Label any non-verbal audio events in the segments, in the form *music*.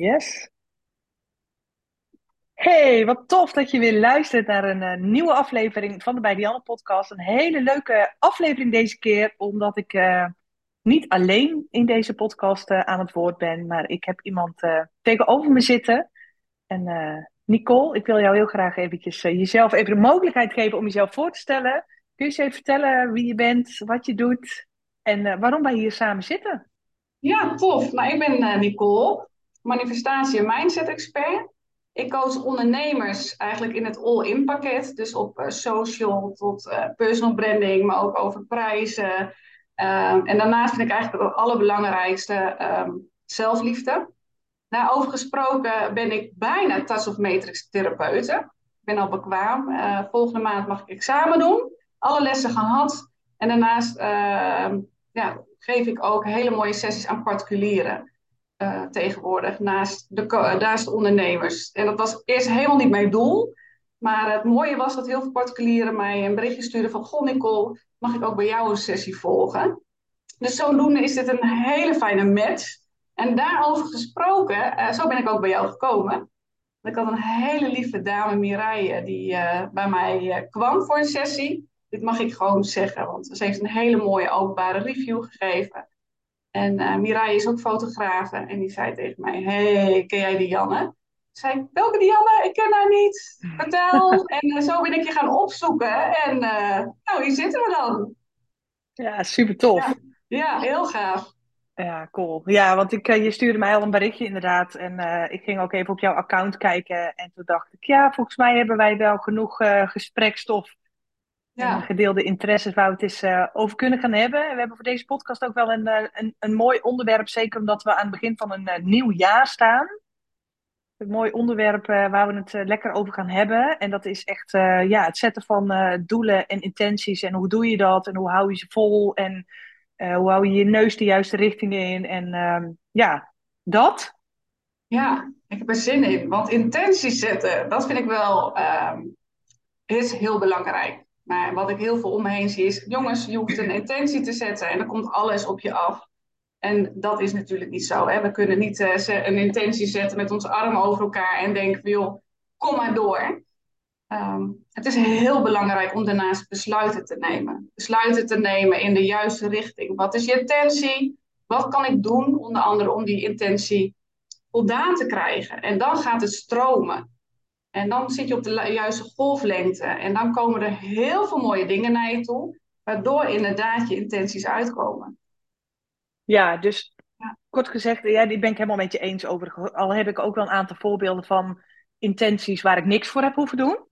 Yes. Hey, wat tof dat je weer luistert naar een eh, nieuwe aflevering van de Bij podcast. Een hele leuke aflevering deze keer, omdat ik eh, niet alleen in deze podcast eh, aan het woord ben, maar ik heb iemand tegenover me zitten. En Nicole, ik wil jou heel graag eventjes jezelf even de mogelijkheid geven om jezelf voor te stellen. Kun je eens even vertellen wie je bent, wat je doet en waarom wij hier samen zitten? Ja, tof. Nou, ik ben Nicole, manifestatie- en mindset-expert. Ik coach ondernemers eigenlijk in het all-in pakket. Dus op uh, social tot uh, personal branding, maar ook over prijzen. Um, en daarnaast vind ik eigenlijk het allerbelangrijkste um, zelfliefde. Nou, over gesproken ben ik bijna Touch of Matrix therapeute. Ik ben al bekwaam. Uh, volgende maand mag ik examen doen. Alle lessen gehad. En daarnaast ja, geef ik ook hele mooie sessies aan particulieren. Eh, tegenwoordig naast de, naast de ondernemers. En dat was eerst helemaal niet mijn doel. Maar het mooie was dat heel veel particulieren mij een berichtje stuurden van... Goh Nicole, mag ik ook bij jou een sessie volgen? Dus zodoende is dit een hele fijne match. En daarover gesproken, uh, zo ben ik ook bij jou gekomen. Ik had een hele lieve dame, Mireille, die uh, bij mij kwam voor een sessie. Dit mag ik gewoon zeggen, want ze heeft een hele mooie openbare review gegeven. En uh, Mirai is ook fotograaf en die zei tegen mij, hey, ken jij die Janne? Ik zei, welke Dianne? Ik ken haar niet. *laughs* Vertel. en uh, zo ben ik je gaan opzoeken. En uh, nou, hier zitten we dan. Ja, super tof. Ja, ja heel gaaf. Ja, cool. Ja, want ik, je stuurde mij al een berichtje inderdaad. En ik ging ook even op jouw account kijken. En toen dacht ik, ja, volgens mij hebben wij wel genoeg gesprekstof ja. Gedeelde interesses waar we het eens uh, over kunnen gaan hebben. we hebben voor deze podcast ook wel een, uh, een, een mooi onderwerp, zeker omdat we aan het begin van een uh, nieuw jaar staan. Een mooi onderwerp waar we het lekker over gaan hebben. En dat is echt ja, het zetten van doelen en intenties. En hoe doe je dat? En hoe hou je ze vol? En hoe hou je je neus de juiste richting in? En ehm, ja, dat. Ja, ik heb er zin in. Want intenties zetten, dat vind ik wel ehm, is heel belangrijk. Maar wat ik heel veel om me heen zie is, jongens, je hoeft een intentie te zetten en dan komt alles op je af. En dat is natuurlijk niet zo. Hè? We kunnen niet uh, een intentie zetten met onze armen over elkaar en denken van, kom maar door. Um, het is heel belangrijk om daarnaast besluiten te nemen. Besluiten te nemen in de juiste richting. Wat is je intentie? Wat kan ik doen, onder andere, om die intentie voldaan te krijgen? En dan gaat het stromen. En dan zit je op de juiste golflengte. En dan komen er heel veel mooie dingen naar je toe, waardoor inderdaad je intenties uitkomen. Ja, dus kort gezegd, ja, die ben ik helemaal met je eens over. Al heb ik ook wel een aantal voorbeelden van intenties waar ik niks voor heb hoeven doen.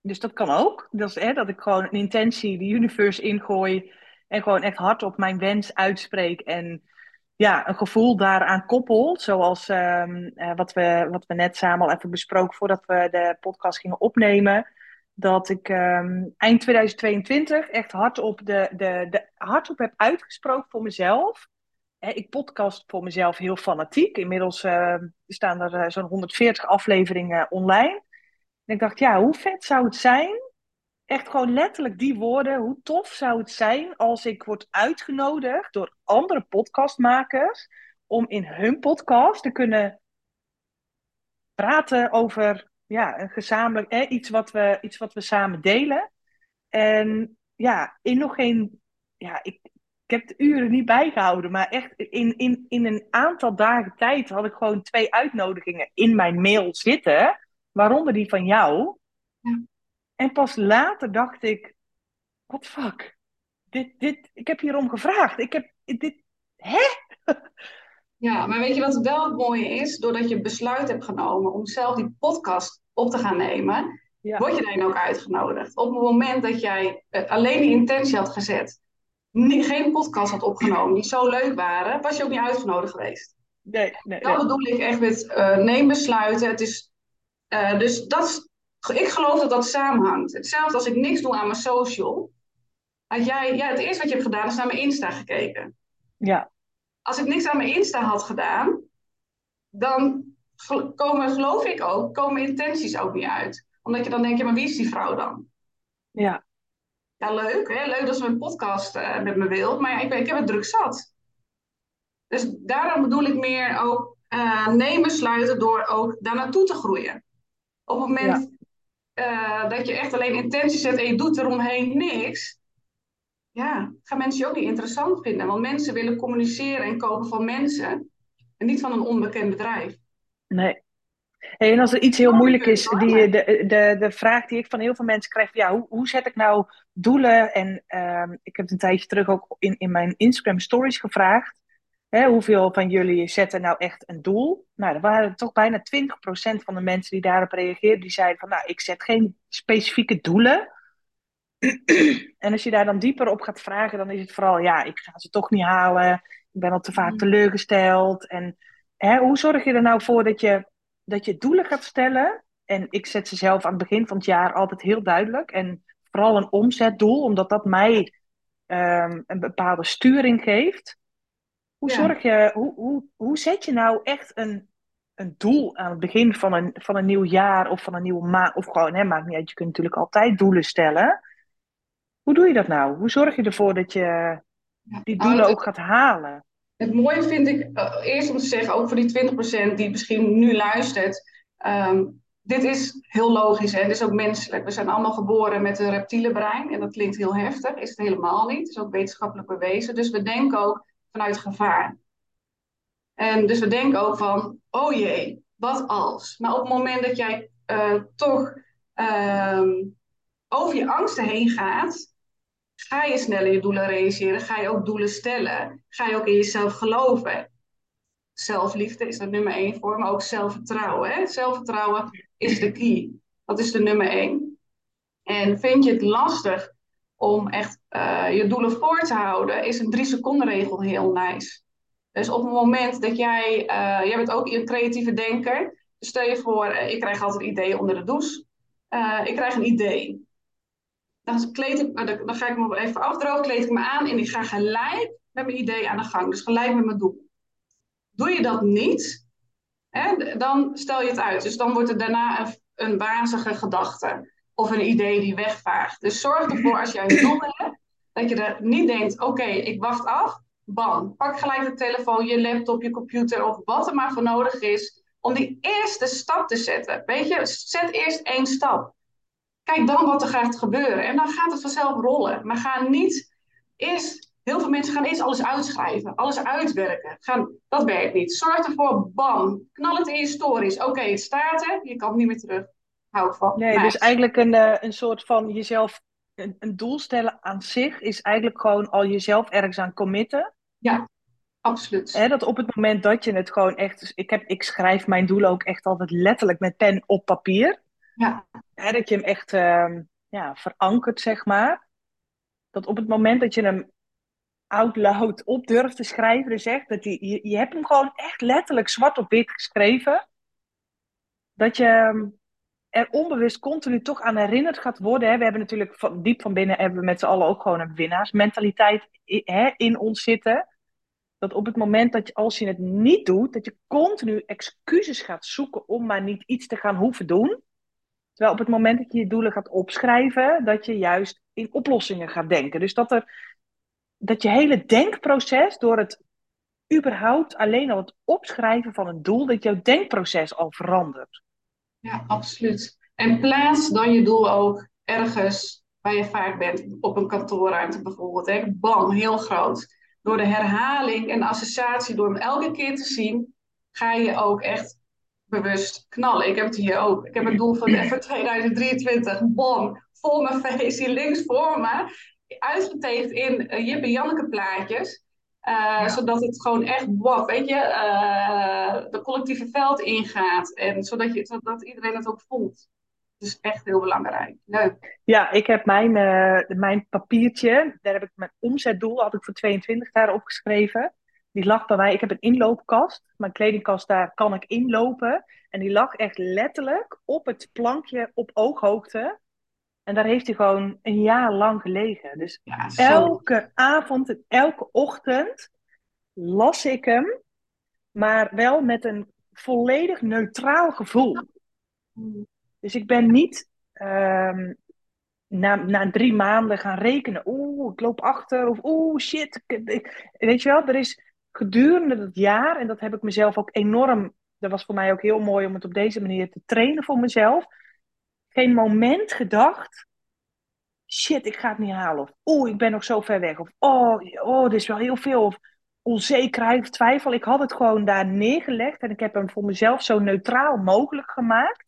Dus dat kan ook. Dat is hè, dat ik gewoon een intentie, de universe ingooi. En gewoon echt hard op mijn wens uitspreek. En ja, een gevoel daaraan koppel. Zoals um, wat, we, wat we net samen al even besproken voordat we de podcast gingen opnemen. Dat ik um, eind 2022 echt hardop, de, de, de, hardop heb uitgesproken voor mezelf. ik podcast voor mezelf heel fanatiek. Inmiddels uh, staan er uh, zo'n 140 afleveringen online. En ik dacht, ja, hoe vet zou het zijn echt gewoon letterlijk die woorden. Hoe tof zou het zijn als ik word uitgenodigd door andere podcastmakers om in hun podcast te kunnen praten over ja, een gezamenlijk iets, wat we, iets wat we samen delen. En ja, in nog geen. Ja, ik, ik heb de uren niet bijgehouden, maar echt in, in, in een aantal dagen tijd had ik gewoon twee uitnodigingen in mijn mail zitten, waaronder die van jou. Ja. En pas later dacht ik, what fuck? Dit, dit, ik heb hierom gevraagd. Ik heb dit, hè? Ja, maar weet je wat wel het mooie is? Doordat je besluit hebt genomen om zelf die podcast op te gaan nemen, word je daarin ook uitgenodigd. Op het moment dat jij eh, alleen die intentie had gezet, geen podcast had opgenomen die zo leuk waren, was je ook niet uitgenodigd geweest. Nee, nee. Dat bedoel ik echt met uh, neem besluiten. Het is, uh, dus dat is ik geloof dat dat samenhangt. Hetzelfde als ik niks doe aan mijn social. Had jij, ja, het eerste wat je hebt gedaan is naar mijn Insta gekeken. Ja. Als ik niks aan mijn Insta had gedaan, dan komen, geloof ik ook, komen intenties ook niet uit. Omdat je dan denkt, ja, maar wie is die vrouw dan? Ja. Ja, leuk. Hè? Leuk dat ze een podcast uh, met me wil. Maar ja, ik, ik heb het druk zat. Dus daarom bedoel ik meer ook uh, nee besluiten door ook daar naartoe te groeien. Op het moment uh, dat je echt alleen intentie zet en je doet eromheen niks, ja, gaan mensen je ook niet interessant vinden. Want mensen willen communiceren en kopen van mensen en niet van een onbekend bedrijf. Nee. Hey, en als er iets heel moeilijk is, die, de, de, de vraag die ik van heel veel mensen krijg, ja, hoe, hoe zet ik nou doelen? En uh, ik heb het een tijdje terug ook in, in mijn Instagram stories gevraagd. Hè, hoeveel van jullie zetten nou echt een doel? Nou, er waren toch bijna 20% van de mensen die daarop reageerden, die zeiden van, nou, ik zet geen specifieke doelen. en als je daar dan dieper op gaat vragen, dan is het vooral, ja, ik ga ze toch niet halen. Ik ben al te vaak mm. teleurgesteld. En hè, hoe zorg je er nou voor dat je, dat je doelen gaat stellen? En ik zet ze zelf aan het begin van het jaar altijd heel duidelijk. En vooral een omzetdoel, omdat dat mij um, een bepaalde sturing geeft. Hoe, zorg je, hoe, hoe, hoe zet je nou echt een, een doel aan het begin van een, van een nieuw jaar of van een nieuwe maand? Of gewoon, hè, maakt niet uit, je kunt natuurlijk altijd doelen stellen. Hoe doe je dat nou? Hoe zorg je ervoor dat je die doelen nou, ook gaat halen? Het mooie vind ik, uh, eerst om te zeggen, ook voor die 20% die misschien nu luistert. Um, dit is heel logisch en het is ook menselijk. We zijn allemaal geboren met een reptiele brein en dat klinkt heel heftig, is het helemaal niet. Het is ook wetenschappelijk bewezen. Dus we denken ook vanuit gevaar. En dus we denken ook van, oh jee, wat als? Maar op het moment dat jij uh, toch um, over je angsten heen gaat, ga je sneller je doelen realiseren, ga je ook doelen stellen, ga je ook in jezelf geloven. Zelfliefde is de nummer één voor, maar ook zelfvertrouwen. Hè? Zelfvertrouwen is de key. Dat is de nummer één. En vind je het lastig om echt uh, je doelen voor te houden, is een drie seconden regel heel nice. Dus op het moment dat jij, uh, jij bent ook een creatieve denker, dus stel je voor, uh, ik krijg altijd ideeën onder de douche. ik krijg een idee. Dan, kleed ik, dan, dan ga ik me even afdrogen, kleed ik me aan en ik ga gelijk met mijn idee aan de gang. Dus gelijk met mijn doel. Doe je dat niet, hè, dan stel je het uit. Dus dan wordt het daarna een, een wazige gedachte of een idee die wegvaagt. Dus zorg ervoor als jij een doel hebt, dat je er niet denkt, oké, ik wacht af. Bam, pak gelijk de telefoon, je laptop, je computer of wat er maar voor nodig is om die eerste stap te zetten. Weet je, zet eerst één stap. Kijk dan wat er gaat gebeuren en dan gaat het vanzelf rollen. Maar ga niet eerst Heel veel mensen gaan eerst alles uitschrijven, alles uitwerken. Gaan, dat werkt niet. Zorg ervoor, bam, knal het in je stories. Oké, het staat er, je kan het niet meer terug. Hou van. Nee, dus eigenlijk een, uh, een soort van jezelf, een, een doel stellen aan zich is eigenlijk gewoon al jezelf ergens aan committen. Ja, absoluut. Hè, dat op het moment dat je het gewoon echt, dus ik, heb, ik schrijf mijn doelen ook echt altijd letterlijk met pen op papier. Ja. Hè, dat je hem echt uh, ja, verankert, zeg maar. Dat op het moment dat je hem out loud op durft te schrijven. Dus echt, dat je, je, je hebt hem gewoon echt letterlijk zwart op wit geschreven. Dat je ehm, er onbewust continu toch aan herinnerd gaat worden. Hè. We hebben natuurlijk van, diep van binnen hebben we met z'n allen ook gewoon een winnaarsmentaliteit hè, in ons zitten. Dat op het moment dat je, als je het niet doet, dat je continu excuses gaat zoeken om maar niet iets te gaan hoeven doen. Terwijl op het moment dat je je doelen gaat opschrijven, dat je juist in oplossingen gaat denken. Dus dat er dat je hele denkproces door het überhaupt alleen al het opschrijven van een doel, dat jouw denkproces al verandert. Ja, absoluut. En plaats dan je doel ook ergens waar je vaak bent, op een kantoorruimte bijvoorbeeld. Hè? Bam, heel groot. Door de herhaling en associatie, door hem elke keer te zien, ga je ook echt bewust knallen. Ik heb het hier ook. Ik heb een doel van, voor 2023. Bam, vol mijn *laughs* face, hier links voor me uitgetekend in uh, Jip en Janneke plaatjes. Uh, Zodat het gewoon echt, wow, weet je, uh, de collectieve veld ingaat. En zodat, je, zodat iedereen het ook voelt. Dus echt heel belangrijk. Leuk. Ja, ik heb mijn, mijn papiertje, daar heb ik mijn omzetdoel, had ik voor 22 daar opgeschreven. Die lag bij mij, ik heb een inloopkast. Mijn kledingkast, daar kan ik inlopen. En die lag echt letterlijk op het plankje op ooghoogte en daar heeft hij gewoon een jaar lang gelegen. Dus elke avond en elke ochtend las ik hem, maar wel met een volledig neutraal gevoel. Dus ik ben niet um, na, na drie maanden gaan rekenen. Oeh, ik loop achter. Of oeh, shit. Weet je wel, er is gedurende dat jaar, en dat heb ik mezelf ook enorm, dat was voor mij ook heel mooi om het op deze manier te trainen voor mezelf, geen moment gedacht, shit, ik ga het niet halen. Of, oeh, ik ben nog zo ver weg. Of, oh, oh, dit is wel heel veel. Of, onzekerheid of twijfel. Ik had het gewoon daar neergelegd en ik heb hem voor mezelf zo neutraal mogelijk gemaakt.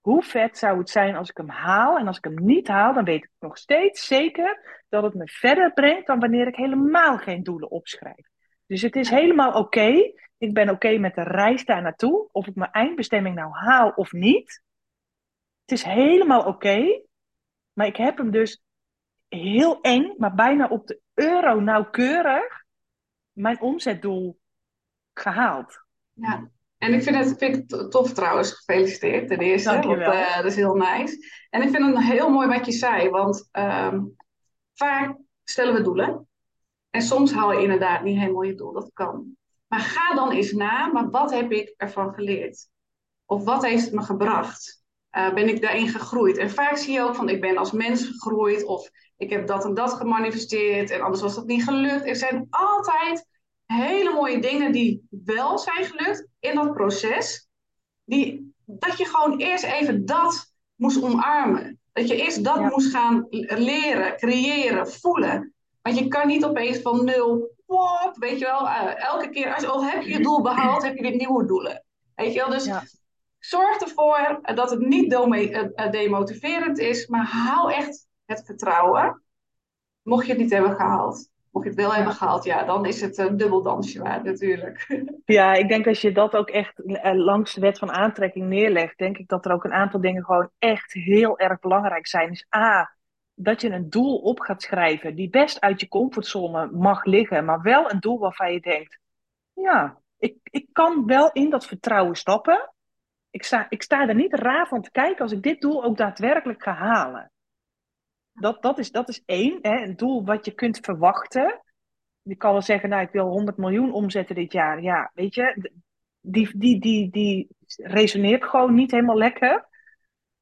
Hoe vet zou het zijn als ik hem haal? En als ik hem niet haal, dan weet ik nog steeds zeker dat het me verder brengt dan wanneer ik helemaal geen doelen opschrijf. Dus het is helemaal oké. Ik ben oké met de reis daar naartoe. Of ik mijn eindbestemming nou haal of niet. Het is helemaal oké. maar ik heb hem dus heel eng, maar bijna op de euro nauwkeurig mijn omzetdoel gehaald. Ja, en ik vind het, vind het tof trouwens. Gefeliciteerd ten eerste. Want, uh, dat is heel nice. En ik vind het heel mooi wat je zei. Want ehm, vaak stellen we doelen. En soms haal je inderdaad niet helemaal je doel. Dat kan. Maar ga dan eens na. Maar wat heb ik ervan geleerd? Of wat heeft het me gebracht? Uh, ben ik daarin gegroeid? En vaak zie je ook van ik ben als mens gegroeid. Of ik heb dat en dat gemanifesteerd en anders was dat niet gelukt. Er zijn altijd hele mooie dingen die wel zijn gelukt in dat proces. Die, dat je gewoon eerst even dat moest omarmen. Dat je eerst dat moest gaan leren, creëren, voelen. Want je kan niet opeens van nul, wop, weet je wel, uh, elke keer, als, al heb je je doel behaald, heb je weer nieuwe doelen. Weet je wel, dus zorg ervoor dat het niet eh, demotiverend is, maar hou echt het vertrouwen. Mocht je het niet hebben gehaald. Mocht je het wel hebben gehaald, ja, dan is het een dubbel dansje waard natuurlijk. *laughs* Ja, ik denk als je dat ook echt eh, langs de wet van aantrekking neerlegt, denk ik dat er ook een aantal dingen gewoon echt heel erg belangrijk zijn. Dus A, dat je een doel op gaat schrijven die best uit je comfortzone mag liggen, maar wel een doel waarvan je denkt, ja, ik, ik kan wel in dat vertrouwen stappen. Ik sta, ik sta er niet raar van te kijken als ik dit doel ook daadwerkelijk ga halen. Dat, dat, is, dat is één, hè, een doel wat je kunt verwachten. Je kan wel zeggen, nou, ik wil 100 miljoen omzetten dit jaar. Ja, weet je, die, die, die, die resoneert gewoon niet helemaal lekker.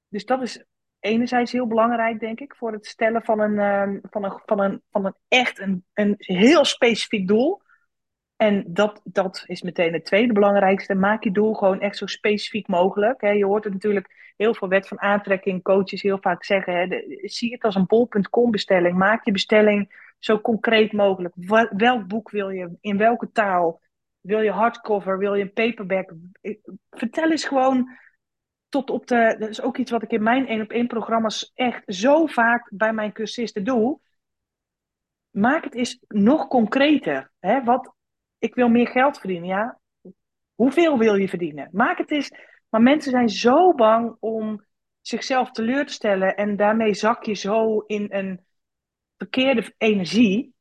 Dus dat is enerzijds heel belangrijk, denk ik, voor het stellen van een, um, van een, van een, van een echt een, een heel specifiek doel. En dat, dat is meteen het tweede belangrijkste. Maak je doel gewoon echt zo specifiek mogelijk. Je hoort het natuurlijk heel veel wet van aantrekking, coaches heel vaak zeggen. Zie het als een bol.com bestelling. Maak je bestelling zo concreet mogelijk. welk boek wil je? In welke taal? Wil je hardcover? Wil je een paperback? Vertel eens gewoon tot op de. Dat is ook iets wat ik in mijn één op één programma's echt zo vaak bij mijn cursisten doe. Maak het eens nog concreter. Hè? Wat, ik wil meer geld verdienen. Ja, hoeveel wil je verdienen? Maak het eens. Maar mensen zijn zo bang om zichzelf teleur te stellen en daarmee zak je zo in een verkeerde energie.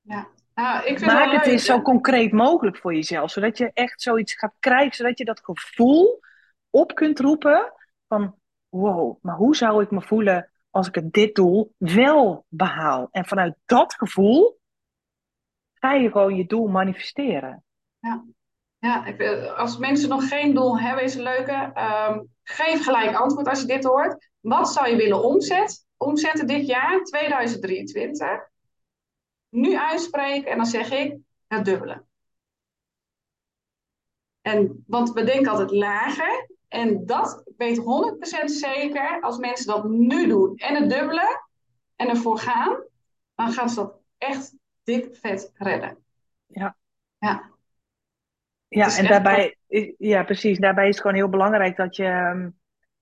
Ja. Nou, ik vind Maak het eens zo concreet mogelijk voor jezelf, zodat je echt zoiets gaat krijgen, zodat je dat gevoel op kunt roepen van wow, maar hoe zou ik me voelen als ik het dit doel wel behaal? En vanuit dat gevoel ga je gewoon je doel manifesteren. Ja, ja ik, als mensen nog geen doel hebben, is het leuke. Um, geef gelijk antwoord als je dit hoort. Wat zou je willen omzet, omzetten dit jaar, 2023? Nu uitspreken en dan zeg ik het dubbele. En, want we denken altijd lager. En dat weet 100% zeker, als mensen dat nu doen en het dubbele en ervoor gaan, dan gaan ze dat echt dik vet redden. Ja. Ja. Ja, en daarbij, ja, precies. Daarbij is het gewoon heel belangrijk dat je. Ehm,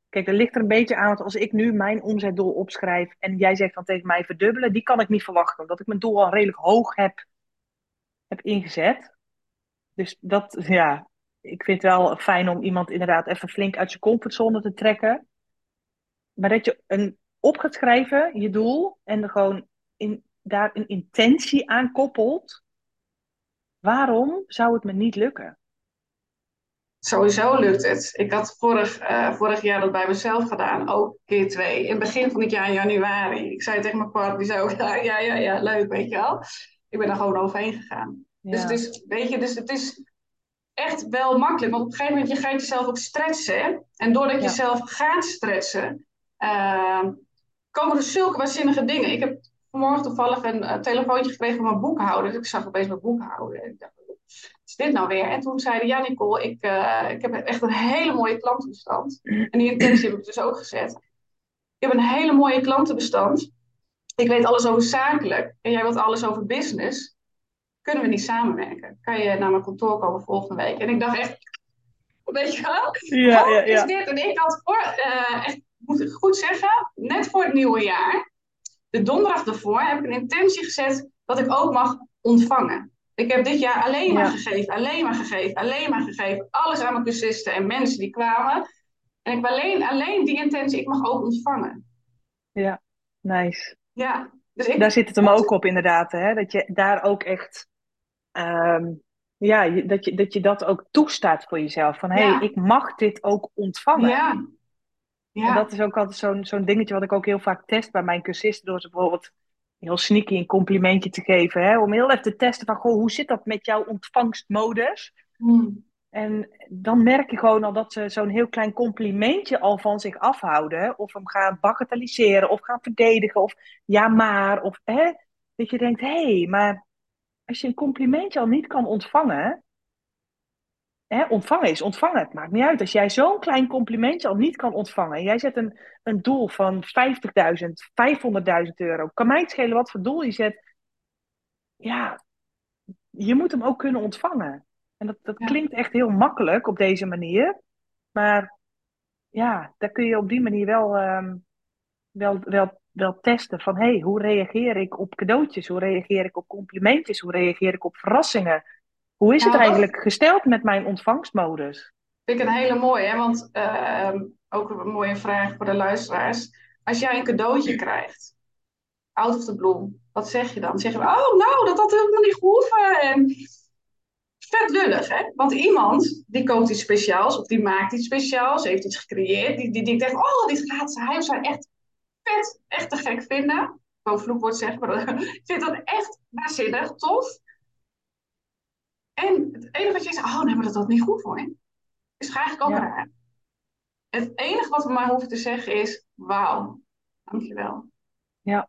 kijk, er ligt er een beetje aan, want als ik nu mijn omzetdoel opschrijf en jij zegt dan tegen mij verdubbelen, die kan ik niet verwachten, omdat ik mijn doel al redelijk hoog heb, heb ingezet. Dus dat, ja, ik vind het wel fijn om iemand inderdaad even flink uit zijn comfortzone te trekken. Maar dat je een, op gaat schrijven, je doel, en er gewoon in, daar een intentie aan koppelt, waarom zou het me niet lukken? Sowieso lukt het. Ik had vorig, uh, vorig jaar dat bij mezelf gedaan, ook keer twee. In het begin van het jaar, in januari. Ik zei tegen mijn partner, die zei ook, *laughs* ja, ja, ja, ja, leuk, weet je wel. Ik ben er gewoon overheen gegaan. Dus, het is, weet je, dus het is echt wel makkelijk. Want op een gegeven moment, je gaat jezelf ook stretchen. En doordat je jezelf gaat stretchen, uh, komen er zulke waanzinnige dingen. Ik heb vanmorgen toevallig een telefoontje gekregen van mijn boekhouder. Dus ik zag opeens mijn boekhouder. En ik dacht, wat is dit nou weer? En toen zeiden ja Nicole, ik, uh, ik heb echt een hele mooie klantenbestand. En die intentie heb ik dus ook gezet. Ik heb een hele mooie klantenbestand. Ik weet alles over zakelijk en jij wilt alles over business. Kunnen we niet samenwerken? Kan je naar mijn kantoor komen volgende week? En ik dacht echt, weet je wel? Ja, ja, ja. is dit? En ik had voor, uh, echt, moet ik goed zeggen, net voor het nieuwe jaar, de donderdag ervoor, heb ik een intentie gezet dat ik ook mag ontvangen. Ik heb dit jaar alleen maar gegeven, alleen maar gegeven, alleen maar gegeven. Alles aan mijn cursisten en mensen die kwamen. En ik heb alleen, alleen die intentie, ik mag ook ontvangen. Ja, nice. Ja. Dus ik, daar zit het hem ook op inderdaad, hè? dat je daar ook echt, um, ja, dat je, dat je dat ook toestaat voor jezelf. Van hé, hey, ik mag dit ook ontvangen. Ja. Ja. En dat is ook altijd zo'n zo'n dingetje wat ik ook heel vaak test bij mijn cursisten, door ze bijvoorbeeld heel sneaky een complimentje te geven. Hè? Om heel even te testen van, goh, hoe zit dat met jouw ontvangstmodus? Hmm. En dan merk je gewoon al dat ze zo'n heel klein complimentje al van zich afhouden. Of hem gaan bagatelliseren of gaan verdedigen. Of ja maar. Of hè, dat je denkt, hé, hey, maar als je een complimentje al niet kan ontvangen. Hè, ontvangen is ontvangen. Het maakt niet uit. Als jij zo'n klein complimentje al niet kan ontvangen. En jij zet een, een doel van 50.000, 500.000 euro. Kan mij het schelen wat voor doel je zet. Ja, je moet hem ook kunnen ontvangen. En dat, dat klinkt echt heel makkelijk op deze manier. Maar ja, daar kun je op die manier wel, ehm, wel, wel, wel testen van hey, hoe reageer ik op cadeautjes? Hoe reageer ik op complimentjes? Hoe reageer ik op verrassingen? Hoe is het eigenlijk gesteld met mijn ontvangstmodus? Vind ik een hele mooie, hè? want ehm, ook een mooie vraag voor de luisteraars. Als jij een cadeautje krijgt, out of the bloom, wat zeg je dan? Zeg je, oh nou, dat had helemaal niet gehoeven. En vet lullig, hè? Want iemand die koopt iets speciaals of die maakt iets speciaals, heeft iets gecreëerd, die, die, die denkt, oh, dit gaat hij of zij echt vet, echt te gek vinden. Gewoon vloekwoord zeggen, maar *laughs* ik vind dat echt waanzinnig, tof. En het enige wat je zegt, oh nee, maar dat was niet goed voor je. Is eigenlijk ook ja. raar. Het enige wat we maar hoeven te zeggen is, wauw, dankjewel. Ja.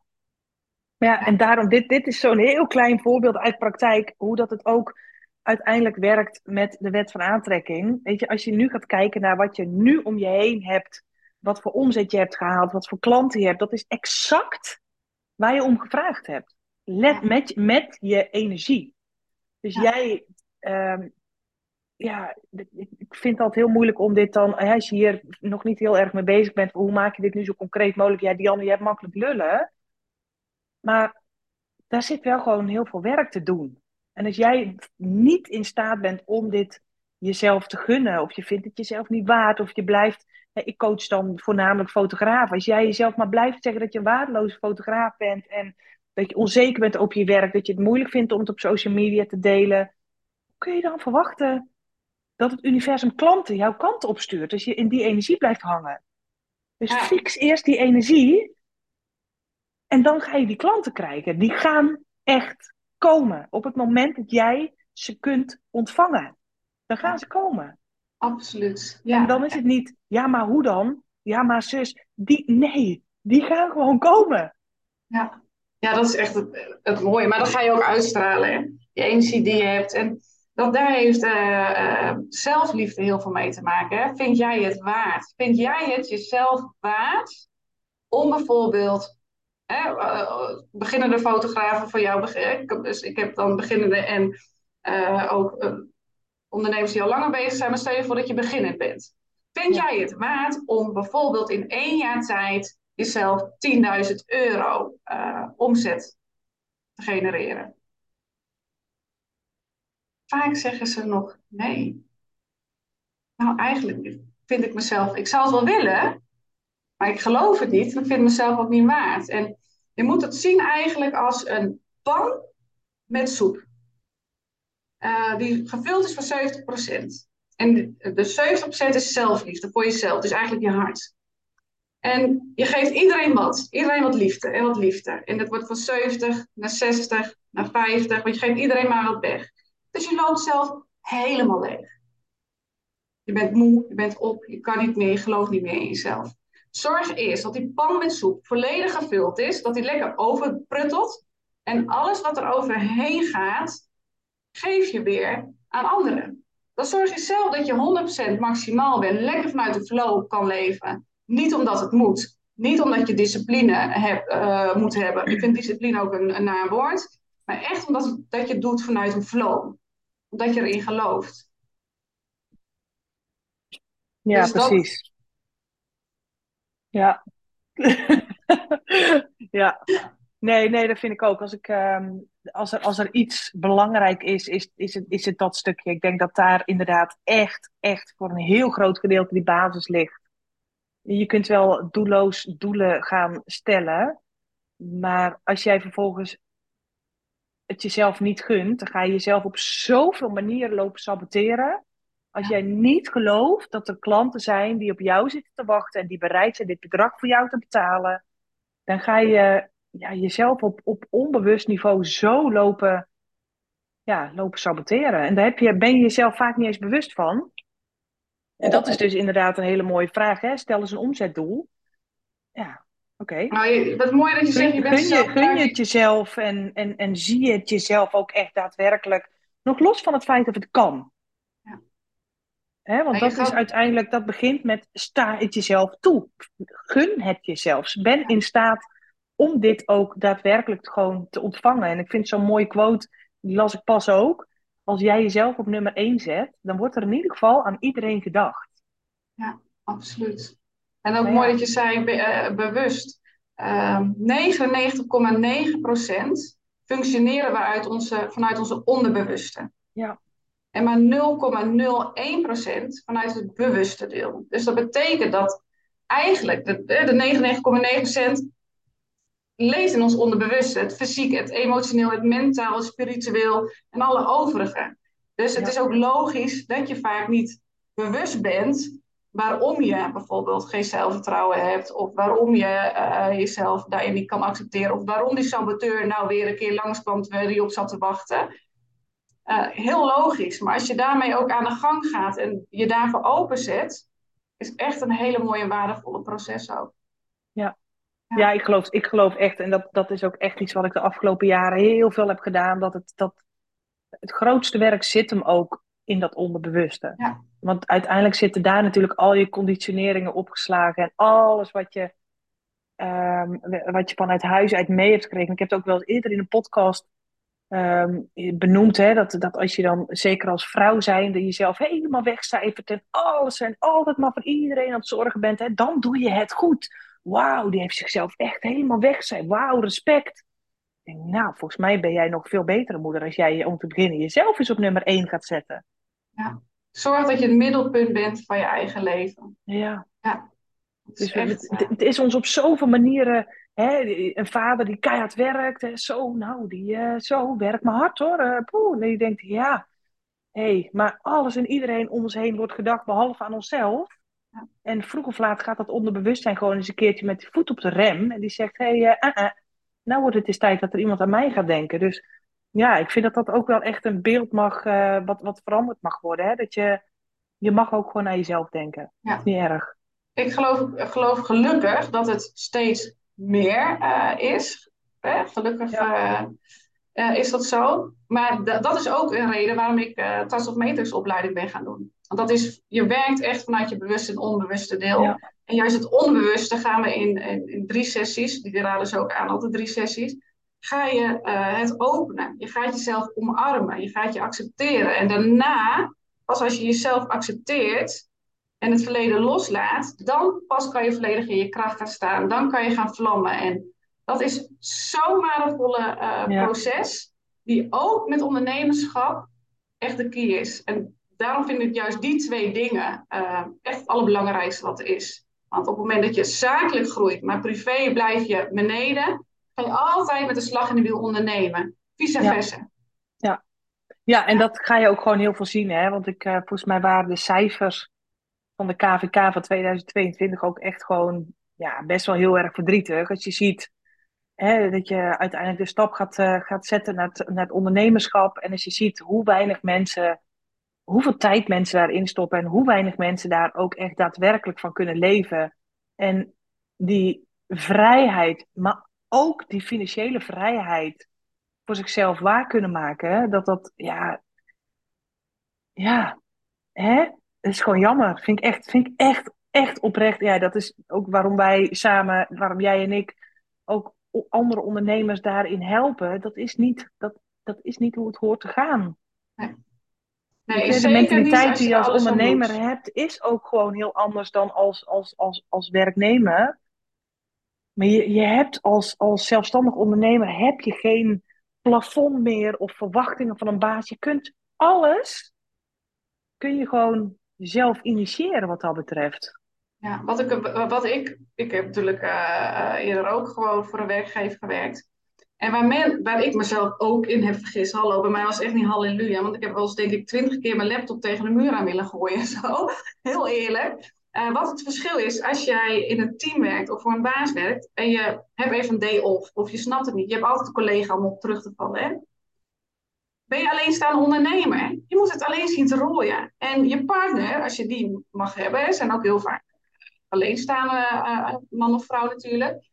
Ja, en daarom, dit, dit is zo'n heel klein voorbeeld uit praktijk, hoe dat het ook uiteindelijk werkt met de wet van aantrekking. Weet je, als je nu gaat kijken naar wat je nu om je heen hebt, wat voor omzet je hebt gehaald, wat voor klanten je hebt, dat is exact waar je om gevraagd hebt. Let met, met je energie. Dus jij, ehm, ja, ik vind het altijd heel moeilijk om dit dan, als je hier nog niet heel erg mee bezig bent, hoe maak je dit nu zo concreet mogelijk? Ja, Diane, je hebt makkelijk lullen. Maar daar zit wel gewoon heel veel werk te doen. En als jij niet in staat bent om dit jezelf te gunnen, of je vindt het jezelf niet waard, of je blijft. Ik coach dan voornamelijk fotografen. Als jij jezelf maar blijft zeggen dat je een waardeloze fotograaf bent en dat je onzeker bent op je werk, dat je het moeilijk vindt om het op social media te delen, kun je dan verwachten dat het universum klanten jouw kant opstuurt als je in die energie blijft hangen? Dus fix eerst die energie en dan ga je die klanten krijgen. Die gaan echt komen. Op het moment dat jij ze kunt ontvangen, dan gaan ze komen. Absoluut. Ja. En dan is het niet, ja, maar hoe dan? Ja, maar zus, die, nee, die gaan gewoon komen. Ja, ja dat is echt het, het mooie. Maar dan ga je ook uitstralen, hè? die energie die je hebt. En dat, daar heeft uh, zelfliefde heel veel mee te maken. Hè? Vind jij het waard? Vind jij het jezelf waard om bijvoorbeeld eh, beginnende fotografen voor jou. Ik, dus ik heb dan beginnende en uh, ook uh, ondernemers die al langer bezig zijn. Maar stel je voor dat je beginnend bent. Vind jij het waard om bijvoorbeeld in één jaar tijd jezelf 10.000 euro omzet te genereren? Vaak zeggen ze nog nee. Nou, eigenlijk vind ik mezelf, ik zou het wel willen, maar ik geloof het niet ik vind mezelf ook niet waard. En je moet het zien eigenlijk als een pan met soep. Uh, die gevuld is voor 70%. En de, de 70% is zelfliefde voor jezelf, dus eigenlijk je hart. En je geeft iedereen wat. Iedereen wat liefde en wat liefde. En dat wordt van 70 naar 60 naar 50, want je geeft iedereen maar wat weg. Dus je loopt zelf helemaal leeg. Je bent moe, je bent op, je kan niet meer, je gelooft niet meer in jezelf. Zorg eerst dat die pan met soep volledig gevuld is, dat die lekker overpruttelt. En alles wat er overheen gaat, geef je weer aan anderen. Dan zorg je zelf dat je 100% maximaal bent, lekker vanuit de flow kan leven. Niet omdat het moet, niet omdat je discipline uh, moet hebben. Ik vind discipline ook een, een naamwoord. Maar echt omdat dat je het doet vanuit een flow. Omdat je erin gelooft. Ja, dus precies. Dat... Ja. *laughs* ja. Nee, nee, dat vind ik ook. Als, ik, uh, als, er, als er iets belangrijk is, is, is, het, is het dat stukje. Ik denk dat daar inderdaad echt, echt voor een heel groot gedeelte die basis ligt. Je kunt wel doelloos doelen gaan stellen. Maar als jij vervolgens het jezelf niet gunt, dan ga je jezelf op zoveel manieren lopen saboteren. Als jij niet gelooft dat er klanten zijn die op jou zitten te wachten en die bereid zijn dit bedrag voor jou te betalen, dan ga je ja, jezelf op, op onbewust niveau zo lopen, ja, lopen saboteren. En daar heb je, ben je jezelf vaak niet eens bewust van. En dat is dus inderdaad een hele mooie vraag. Hè? Stel eens een omzetdoel. Ja, oké. Okay. Nou, wat mooi dat je zegt, je bent gun je, gun je het jezelf en, en, en zie je het jezelf ook echt daadwerkelijk. Nog los van het feit dat het kan. Ja. Hè, want dat is uiteindelijk, dat begint met sta het jezelf toe. Gun het jezelf. Ben in staat om dit ook daadwerkelijk gewoon te ontvangen. En ik vind zo'n mooie quote, die las ik pas ook als jij jezelf op nummer 1 zet, dan wordt er in ieder geval aan iedereen gedacht. Ja, absoluut. En ook mooi dat je zei, uh, bewust. Uh, 99,9% functioneren we uit onze, vanuit onze onderbewuste. Ja. En maar 0,01% vanuit het bewuste deel. Dus dat betekent dat eigenlijk de, de 99,9% leeft in ons onderbewuste. Het fysiek, het emotioneel, het mentaal, het spiritueel en alle overige. Dus het is ook logisch dat je vaak niet bewust bent waarom je bijvoorbeeld geen zelfvertrouwen hebt, of waarom je uh, jezelf daarin niet kan accepteren, of waarom die saboteur nou weer een keer langskwam terwijl hij op zat te wachten. Uh, heel logisch, maar als je daarmee ook aan de gang gaat en je daarvoor openzet, is echt een hele mooie en waardevolle proces ook. Ja, ja, ik, geloof, ik geloof echt, en dat, dat is ook echt iets wat ik de afgelopen jaren heel veel heb gedaan, dat het, dat het grootste werk zit hem ook in dat onderbewuste. Ja. Want uiteindelijk zitten daar natuurlijk al je conditioneringen opgeslagen en alles wat je, um, wat je vanuit huis uit mee hebt gekregen. Ik heb het ook wel eens eerder in een podcast um, benoemd, hè, dat, dat als je dan, zeker als vrouw zijnde, jezelf helemaal wegcijfert en alles en altijd maar voor iedereen aan het zorgen bent, hè, dan doe je het goed wauw, die heeft zichzelf echt helemaal weggezet. Wauw, respect. Ik denk, nou, volgens mij ben jij nog veel betere moeder als jij om te beginnen jezelf eens op nummer 1 gaat zetten. Ja, zorg dat je het middelpunt bent van je eigen leven. Ja. ja. Dus het, het, is ons op zoveel manieren, hè, een vader die keihard werkt, hè, zo, nou, die, uh, zo, werkt maar hard hoor. Uh, poeh, en je denkt, ja, hey, maar alles en iedereen om ons heen wordt gedacht, behalve aan onszelf. En vroeg of laat gaat dat onderbewustzijn gewoon eens een keertje met de voet op de rem. En die zegt, hé, hey, uh, nou wordt het eens tijd dat er iemand aan mij gaat denken. Dus ja, ik vind dat dat ook wel echt een beeld mag, uh, wat, wat veranderd mag worden. Hè? Dat je, je mag ook gewoon naar jezelf denken. Ja. is niet erg. Ik geloof, geloof gelukkig dat het steeds meer is. Hè? Gelukkig ja. is dat zo. Maar dat is ook een reden waarom ik uh, Tas of Meters opleiding ben gaan doen. Want dat is, je werkt echt vanuit je bewuste en onbewuste deel. En juist het onbewuste gaan we in, in, drie sessies, die raden ze ook aan, altijd drie sessies. Ga je uh, het openen. Je gaat jezelf omarmen. Je gaat je accepteren. En daarna, pas als je jezelf accepteert en het verleden loslaat, dan pas kan je volledig in je kracht gaan staan. Dan kan je gaan vlammen. En dat is zo'n waardevolle uh, proces, die ook met ondernemerschap echt de key is. En daarom vind ik juist die twee dingen uh, echt het allerbelangrijkste wat er is. Want op het moment dat je zakelijk groeit, maar privé blijf je beneden, ga je altijd met de slag in de wiel ondernemen. Vice versa. Ja. ja. en dat ga je ook gewoon heel veel zien. Hè? Want ik, uh, volgens mij waren de cijfers van de KVK van 2022 ook echt gewoon ja, best wel heel erg verdrietig. Als je ziet hè, dat je uiteindelijk de stap gaat, uh, gaat zetten naar het, naar het ondernemerschap. En als je ziet hoe weinig mensen hoeveel tijd mensen daarin stoppen en hoe weinig mensen daar ook echt daadwerkelijk van kunnen leven. En die vrijheid, maar ook die financiële vrijheid voor zichzelf waar kunnen maken, dat dat, ja, ja, hè? Dat is gewoon jammer. Vind ik echt, vind ik echt, echt oprecht. Ja, dat is ook waarom wij samen, waarom jij en ik ook andere ondernemers daarin helpen. Dat is niet, dat, dat is niet hoe het hoort te gaan. Nee. Nee, de mentaliteit die je als ondernemer hebt, is ook gewoon heel anders dan als, als, als, als werknemer. Maar je, je hebt als, als zelfstandig ondernemer heb je geen plafond meer of verwachtingen van een baas. Je kunt alles, kun je gewoon zelf initiëren wat dat betreft. Ja, wat ik, wat ik, ik heb natuurlijk uh, eerder ook gewoon voor een werkgever gewerkt. En waar, men, waar ik mezelf ook in heb vergist, hallo, bij mij was echt niet halleluja. Want ik heb wel eens denk ik twintig keer mijn laptop tegen de muur aan willen gooien en zo. *laughs* Heel eerlijk. Uh, wat het verschil is, als jij in een team werkt of voor een baas werkt en je hebt even een day off of je snapt het niet, je hebt altijd een collega om op terug te vallen. Hè? Ben je alleenstaande ondernemer? Je moet het alleen zien te rooien. En je partner, als je die mag hebben, zijn ook heel vaak alleenstaande uh, man of vrouw natuurlijk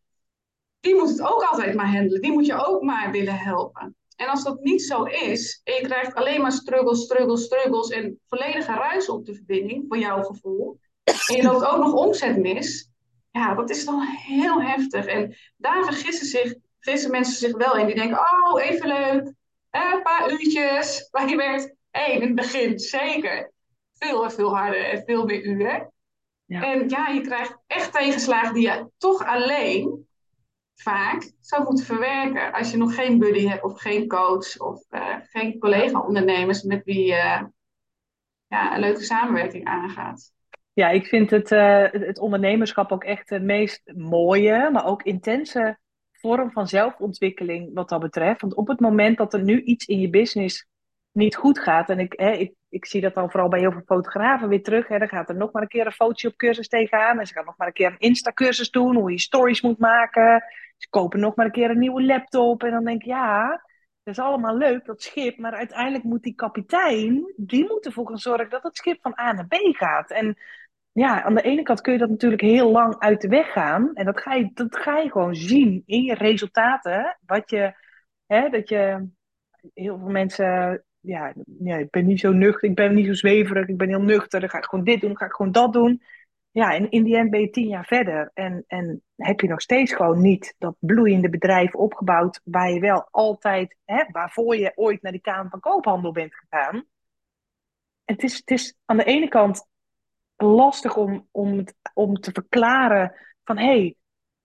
die moet het ook altijd maar handelen. Die moet je ook maar willen helpen. En als dat niet zo is, en je krijgt alleen maar struggles, struggles, struggles en volledige ruis op de verbinding, voor jouw gevoel, en je loopt ook nog omzet mis, ja, dat is dan heel heftig. En daar vergissen, zich, vergissen mensen zich wel in. Die denken, oh, even leuk, een paar uurtjes, *laughs* waar je werkt. Hé, in het begin, zeker. Veel en veel harder en veel meer uren. Ja. En ja, je krijgt echt tegenslagen die je toch alleen vaak zou moeten verwerken als je nog geen buddy hebt of geen coach of uh, geen collega-ondernemers met wie je ja, een leuke samenwerking aangaat. Ja, ik vind het, uh, het ondernemerschap ook echt de meest mooie, maar ook intense vorm van zelfontwikkeling wat dat betreft. Want op het moment dat er nu iets in je business niet goed gaat, en ik, hè, ik, ik zie dat dan vooral bij heel veel fotografen weer terug, hè, dan gaat er nog maar een keer een fotootje op cursus tegenaan, en ze gaan nog maar een keer een Insta-cursus doen, hoe je stories moet maken, ze kopen nog maar een keer een nieuwe laptop. En dan denk ik, ja, dat is allemaal leuk, dat schip. Maar uiteindelijk moet die kapitein, die moet ervoor gaan zorgen dat het schip van A naar B gaat. En ja, aan de ene kant kun je dat natuurlijk heel lang uit de weg gaan. En dat ga je, dat ga je gewoon zien in je resultaten. Wat je, hè, dat je, heel veel mensen, ja, ja, ik ben niet zo nuchter, ik ben niet zo zweverig, ik ben heel nuchter. Dan ga ik gewoon dit doen, dan ga ik gewoon dat doen ja, en in die end je tien jaar verder en, en heb je nog steeds gewoon niet dat bloeiende bedrijf opgebouwd waar je wel altijd, hè, waarvoor je ooit naar die Kamer van Koophandel bent gegaan. Het is, het is aan de ene kant lastig om, om, om te verklaren van hé, hey,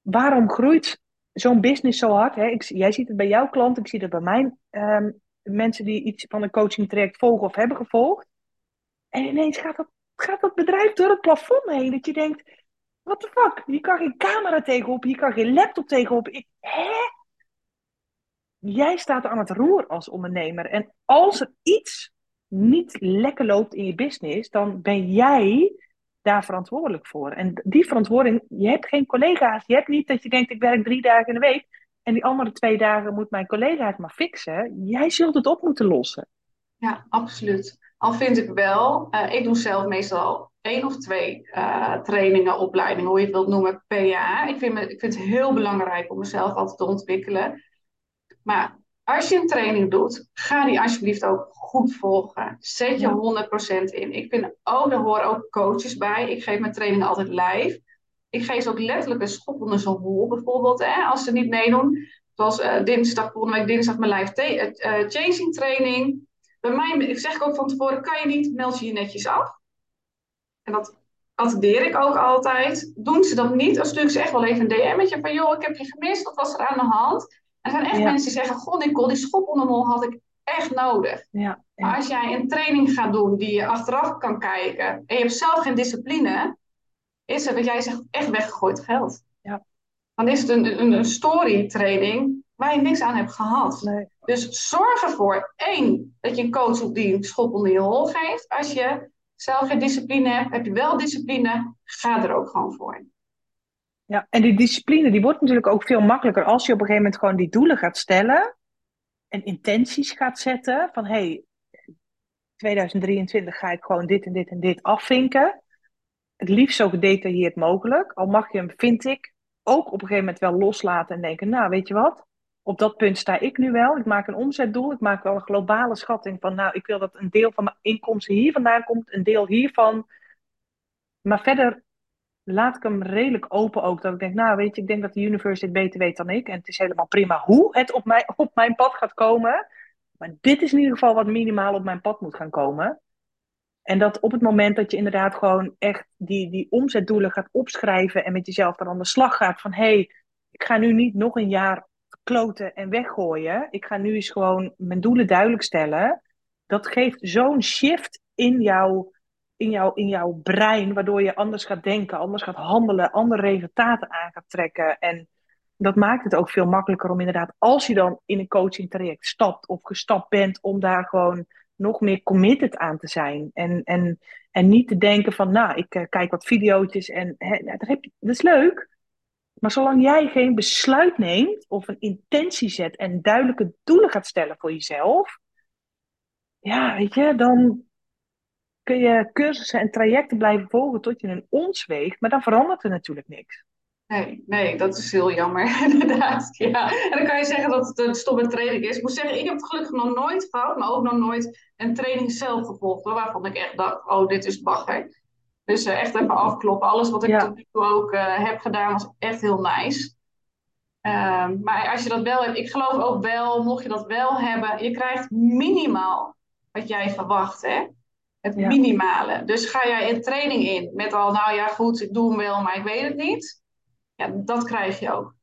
waarom groeit zo'n business zo hard? Hè? Ik, jij ziet het bij jouw klanten, ik zie het bij mijn um, mensen die iets van een coaching traject volgen of hebben gevolgd. En ineens gaat dat gaat dat bedrijf door het plafond heen. Dat je denkt, what the fuck? Hier kan geen camera tegenop, hier kan geen laptop tegenop. Ik, hè? Jij staat aan het roer als ondernemer. En als er iets niet lekker loopt in je business, dan ben jij daar verantwoordelijk voor. En die verantwoording, je hebt geen collega's. Je hebt niet dat je denkt, ik werk drie dagen in de week. En die andere twee dagen moet mijn collega het maar fixen. Jij zult het op moeten lossen. Ja, absoluut. Al vind ik wel, uh, ik doe zelf meestal één of twee uh, trainingen, opleidingen, hoe je het wilt noemen, per jaar. Ik vind, me, ik vind het heel belangrijk om mezelf altijd te ontwikkelen. Maar als je een training doet, ga die alsjeblieft ook goed volgen. Zet je 100% in. Ik vind ook, er horen ook coaches bij. Ik geef mijn trainingen altijd live. Ik geef ze ook letterlijk een schop onder zo'n hol, bijvoorbeeld, hè, als ze niet meedoen. Zoals uh, dinsdag, volgende week dinsdag mijn live chasing training bij mij zeg ik ook van tevoren, kan je niet, meld je je netjes af. En dat attendeer ik ook altijd. Doen ze dat niet, dan stuur ik ze echt wel even een DM'tje van, joh, ik heb je gemist, wat was er aan de hand? Er zijn echt mensen die zeggen, goh Nicole, die schop onder mol had ik echt nodig. Ja, Maar als jij een training gaat doen die je achteraf kan kijken en je hebt zelf geen discipline, is het wat jij zegt echt weggegooid geld. Ja. Dan is het een, een, een story training waar je niks aan hebt gehad. Nee. Dus zorg ervoor, één, dat je een coach op die schop onder je hol geeft. Als je zelf geen discipline hebt, heb je wel discipline, ga er ook gewoon voor. Ja, en die discipline die wordt natuurlijk ook veel makkelijker als je op een gegeven moment gewoon die doelen gaat stellen en intenties gaat zetten van hey, 2023 ga ik gewoon dit en dit en dit afvinken. Het liefst zo gedetailleerd mogelijk. Al mag je hem, vind ik, ook op een gegeven moment wel loslaten en denken, nou weet je wat, op dat punt sta ik nu wel. Ik maak een omzetdoel, ik maak wel een globale schatting van, nou ik wil dat een deel van mijn inkomsten hier vandaan komt, een deel hiervan. Maar verder laat ik hem redelijk open ook. Dat ik denk, nou weet je, ik denk dat de universe dit beter weet dan ik. En het is helemaal prima hoe het op mijn, *laughs* op mijn pad gaat komen. Maar dit is in ieder geval wat minimaal op mijn pad moet gaan komen. En dat op het moment dat je inderdaad gewoon echt die, die omzetdoelen gaat opschrijven en met jezelf dan aan de slag gaat van hé, hey, ik ga nu niet nog een jaar kloten en weggooien. Ik ga nu eens gewoon mijn doelen duidelijk stellen. Dat geeft zo'n shift in jouw, in, jouw, in jouw brein, waardoor je anders gaat denken, anders gaat handelen, andere resultaten aan gaat trekken. En dat maakt het ook veel makkelijker om inderdaad, als je dan in een coaching traject stapt of gestapt bent, om daar gewoon nog meer committed aan te zijn. En, en, en niet te denken van, nou, ik uh, kijk wat video's en hè, nou, dat, heb je, dat is leuk. Maar zolang jij geen besluit neemt of een intentie zet en duidelijke doelen gaat stellen voor jezelf, ja, weet je, dan kun je cursussen en trajecten blijven volgen tot je een ons weegt, maar dan verandert er natuurlijk niks. Nee, nee, dat is heel jammer, *laughs* inderdaad. Ja. En dan kan je zeggen dat het een stomme training is. Ik moet zeggen, ik heb het gelukkig nog nooit gehad, maar ook nog nooit een training zelf gevolgd. Waarvan ik echt dacht, oh, dit is bagger. Dus uh, echt even afkloppen. Alles wat ik ja. tot nu toe ook uh, heb gedaan was echt heel nice. Um, maar als je dat wel hebt, ik geloof ook wel, mocht je dat wel hebben, je krijgt minimaal wat jij verwacht, hè? Het ja. minimale. Dus ga jij een training in met al, nou ja, goed, ik doe hem wel, maar ik weet het niet ja, dat krijg je ook.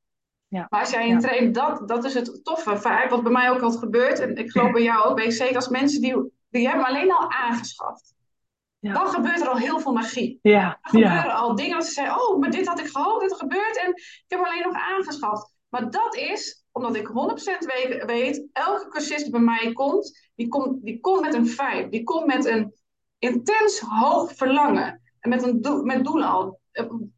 Ja. Maar als jij een traint, dat, dat is het toffe. Vaak, wat bij mij ook altijd gebeurt, en ik geloof bij jou ook, weet zeker als mensen die, die hebben alleen al aangeschaft. Ja. Dan gebeurt er al heel veel magie. Ja. Dan gebeuren al dingen dat ze zeggen, oh, maar dit had ik gehoopt, dit gebeurt en ik heb alleen nog aangeschaft. Maar dat is omdat ik 100% weet, weet, elke cursist bij mij komt, die komt, die komt met een vibe, die komt met een intens hoog verlangen. En met, een do met doelen al.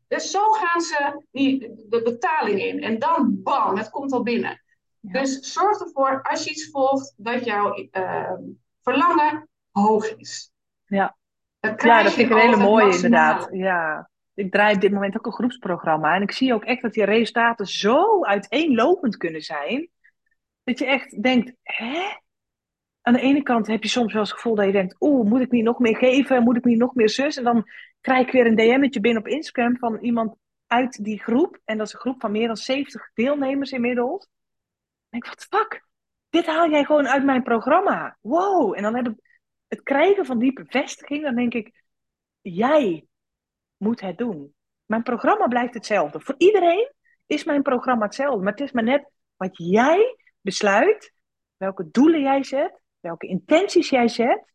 Dus zo gaan ze die, de betaling in. En dan bam, het komt al binnen. Dus zorg ervoor, als je iets volgt, dat jouw uh, verlangen hoog is. Ja, ja dat vind ik een hele mooie inderdaad. Ja. Ik draai op dit moment ook een groepsprogramma. En ik zie ook echt dat die resultaten zo uiteenlopend kunnen zijn. Dat je echt denkt, hè? Aan de ene kant heb je soms wel eens het gevoel dat je denkt, oeh, moet ik niet nog meer geven? Moet ik niet nog meer zus? En dan krijg ik weer een DM'tje binnen op Instagram van iemand uit die groep. En dat is een groep van meer dan 70 deelnemers inmiddels. En ik wat fuck, dit haal jij gewoon uit mijn programma. Wow. En dan heb ik het krijgen van die bevestiging, dan denk ik, jij moet het doen. Mijn programma blijft hetzelfde. Voor iedereen is mijn programma hetzelfde. Maar het is maar net wat jij besluit, welke doelen jij zet, welke intenties jij zet.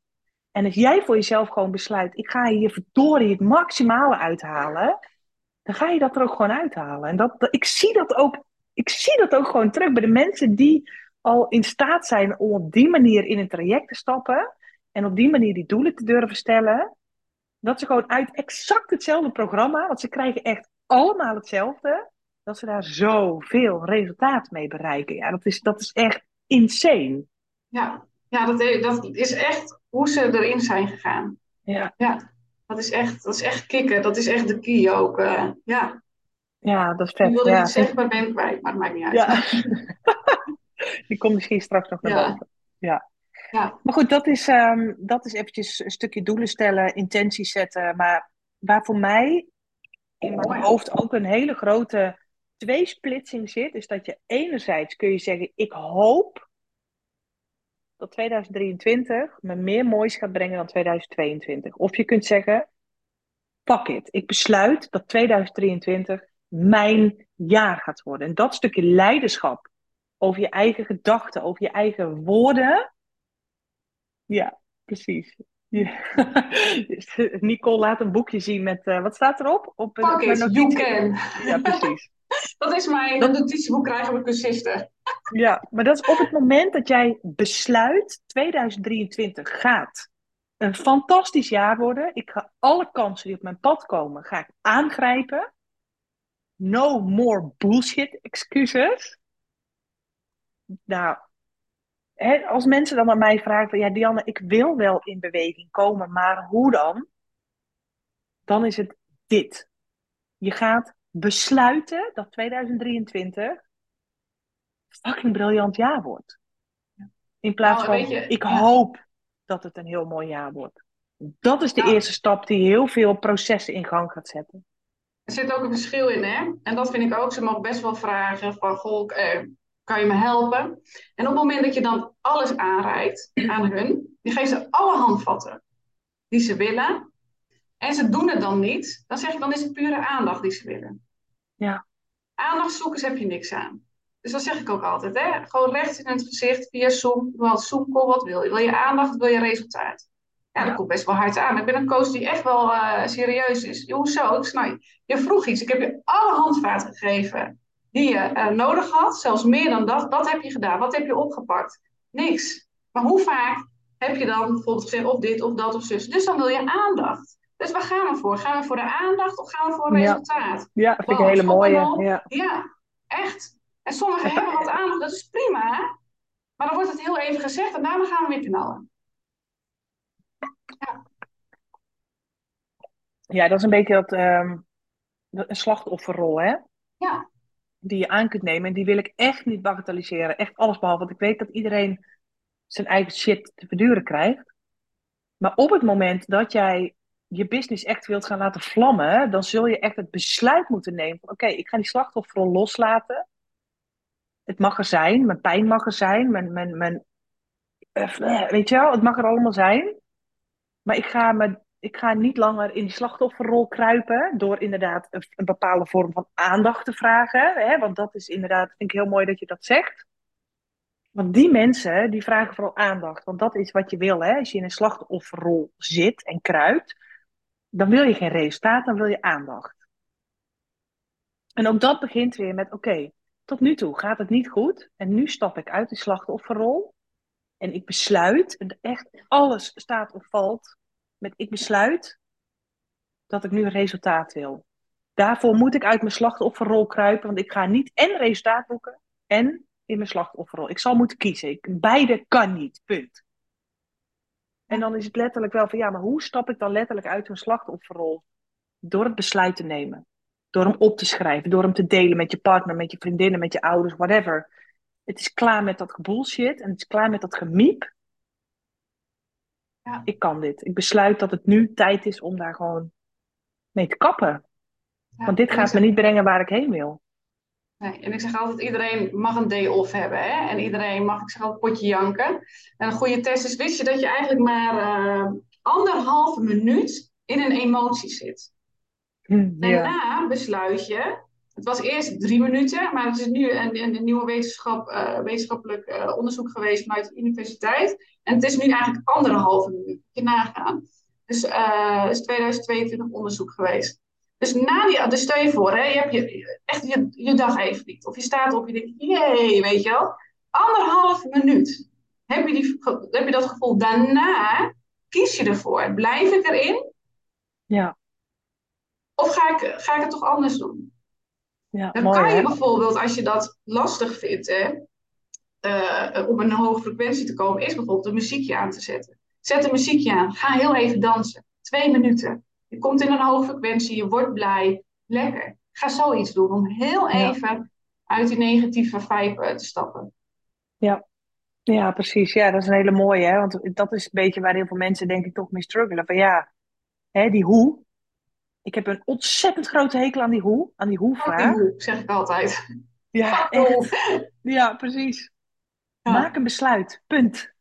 En als jij voor jezelf gewoon besluit, ik ga hier verdorie het maximale uithalen, dan ga je dat er ook gewoon uithalen. En dat, ik, zie dat ook, ik zie dat ook gewoon terug bij de mensen die al in staat zijn om op die manier in een traject te stappen en op die manier die doelen te durven stellen. Dat ze gewoon uit exact hetzelfde programma, want ze krijgen echt allemaal hetzelfde, dat ze daar zoveel resultaat mee bereiken. Ja, dat is, dat is echt insane. Ja, ja dat, dat is echt hoe ze erin zijn gegaan. Ja. ja dat, is echt, dat is echt kicken. Dat is echt de key ook. Uh, ja. ja, dat is vet. Ik wilde ja. iets zeggen, maar ben kwijt. Maar het maakt niet uit. Ja. *laughs* Die komt misschien straks nog naar ja. boven. Ja. Ja. Maar goed, dat is, um, dat is eventjes een stukje doelen stellen, intenties zetten. Maar waar voor mij in mijn hoofd ook een hele grote tweesplitsing zit, is dat je enerzijds kun je zeggen, ik hoop dat 2023 me meer moois gaat brengen dan 2022. Of je kunt zeggen, fuck it, ik besluit dat 2023 mijn jaar gaat worden. En dat stukje leiderschap over je eigen gedachten, over je eigen woorden. Ja, precies. *laughs* Nicole laat een boekje zien met, uh, wat staat erop? Op, Fuck it, you can. Ja, precies. *laughs* Dat is mijn dat... notitieboek krijgen we cursisten. Ja, maar dat is op het moment dat jij besluit, 2023 gaat een fantastisch jaar worden. Ik ga alle kansen die op mijn pad komen, ga ik aangrijpen. No more bullshit excuses. Nou, hè, als mensen dan aan mij vragen van, ja Dianne, ik wil wel in beweging komen, maar hoe dan? Dan is het dit. Je gaat besluiten dat 2023 fucking briljant jaar wordt. In plaats Nou, van, je, ik ja. hoop dat het een heel mooi jaar wordt. Dat is de eerste stap die heel veel processen in gang gaat zetten. Er zit ook een verschil in, hè? En dat vind ik ook. Ze mogen best wel vragen van, goh, eh, kan je me helpen? En op het moment dat je dan alles aanreikt aan hun, die geven ze alle handvatten die ze willen. En ze doen het dan niet, dan zeg ik, dan is het pure aandacht die ze willen. Ja. Aandachtzoekers heb je niks aan. Dus dat zeg ik ook altijd, hè? Gewoon recht in het gezicht via Zoom. Wat Zoom call, wat wil je? Wil je aandacht of wil je resultaat? Ja, dat Ja. komt best wel hard aan. Ik ben een coach die echt wel eh, serieus is. Hoezo? Ik snap je. Je vroeg iets. Ik heb je alle handvaten gegeven die je eh, nodig had. Zelfs meer dan dat. Wat heb je gedaan? Wat heb je opgepakt? Niks. Maar hoe vaak heb je dan bijvoorbeeld gezegd of dit of dat of zus? Dus dan wil je aandacht. Dus waar gaan we voor? Gaan we voor de aandacht of gaan we voor Ja. resultaat? Ja, vind ik een hele mooie. Ja. Ja, echt. En sommigen hebben wat aandacht, dat is prima. Maar dan wordt het heel even gezegd en daarna gaan we weer knallen. ja, dat is een beetje dat, ehm, een slachtofferrol, hè? Ja, Die je aan kunt nemen. En die wil ik echt niet bagatelliseren. Echt alles behalve. Want ik weet dat iedereen zijn eigen shit te verduren krijgt. Maar op het moment dat jij je business echt wilt gaan laten vlammen, dan zul je echt het besluit moeten nemen van oké, ik ga die slachtofferrol loslaten. Het mag er zijn, mijn pijn mag er zijn, mijn, mijn, mijn, eh, weet je wel, het mag er allemaal zijn. Maar ik ga, me, ik ga niet langer in die slachtofferrol kruipen door inderdaad een, bepaalde vorm van aandacht te vragen. Hè? Want dat is inderdaad, vind ik heel mooi dat je dat zegt. Want die mensen, die vragen vooral aandacht. Want dat is wat je wil, hè. Als je in een slachtofferrol zit en kruipt, dan wil je geen resultaat, dan wil je aandacht. En ook dat begint weer met, oké, tot nu toe gaat het niet goed. En nu stap ik uit die slachtofferrol. En ik besluit, en echt alles staat of valt met ik besluit dat ik nu resultaat wil. Daarvoor moet ik uit mijn slachtofferrol kruipen, want ik ga niet en resultaat boeken en in mijn slachtofferrol. Ik zal moeten kiezen. Ik, beide kan niet, punt. En dan is het letterlijk wel van ja, maar hoe stap ik dan letterlijk uit mijn slachtofferrol? Door het besluit te nemen. Door hem op te schrijven. Door hem te delen met je partner, met je vriendinnen, met je ouders, whatever. Het is klaar met dat bullshit en het is klaar met dat gemiep. Ja. Ik kan dit. Ik besluit dat het nu tijd is om daar gewoon mee te kappen. ja. Want dit gaat zeg- me niet brengen waar ik heen wil. Nee, en ik zeg altijd, iedereen mag een day off hebben. Hè? En iedereen mag, ik zeg altijd, potje janken. En een goede test is, wist je dat je eigenlijk maar eh, anderhalve minuut in een emotie zit. Hm, Ja. Daarna besluit je, het was eerst drie minuten, maar het is nu een, een, een nieuwe wetenschap, eh, wetenschappelijk eh, onderzoek geweest vanuit de universiteit. En het is nu eigenlijk anderhalve minuut. Moet je nagaan. Dus het is 2022 onderzoek geweest. Dus na die, dus stel je voor, hè, je hebt je, echt je, je dag even niet. Of je staat op, je denkt, jee, weet je wel. Anderhalf minuut. Heb je, die, heb je dat gevoel? Daarna kies je ervoor. Blijf ik erin? Ja. Of ga ik, ga ik het toch anders doen? Ja, Dan mooi kan je hè? bijvoorbeeld, als je dat lastig vindt, hè, eh, om een hoge frequentie te komen, is bijvoorbeeld een muziekje aan te zetten. Zet een muziekje aan. Ga heel even dansen. Twee minuten. Je komt in een hoge frequentie, je wordt blij. Lekker. Ga zoiets doen om heel Ja. even uit die negatieve vibe eh, te stappen. Ja, precies. Ja, dat is een hele mooie, hè? Want dat is een beetje waar heel veel mensen, denk ik, toch mee struggelen. Van ja, hè, die hoe. Ik heb een ontzettend grote hekel aan die hoe, aan die hoe-vraag. hoe, zeg ik altijd. Ja, echt. Ja, precies. Ja. Maak een besluit. Punt.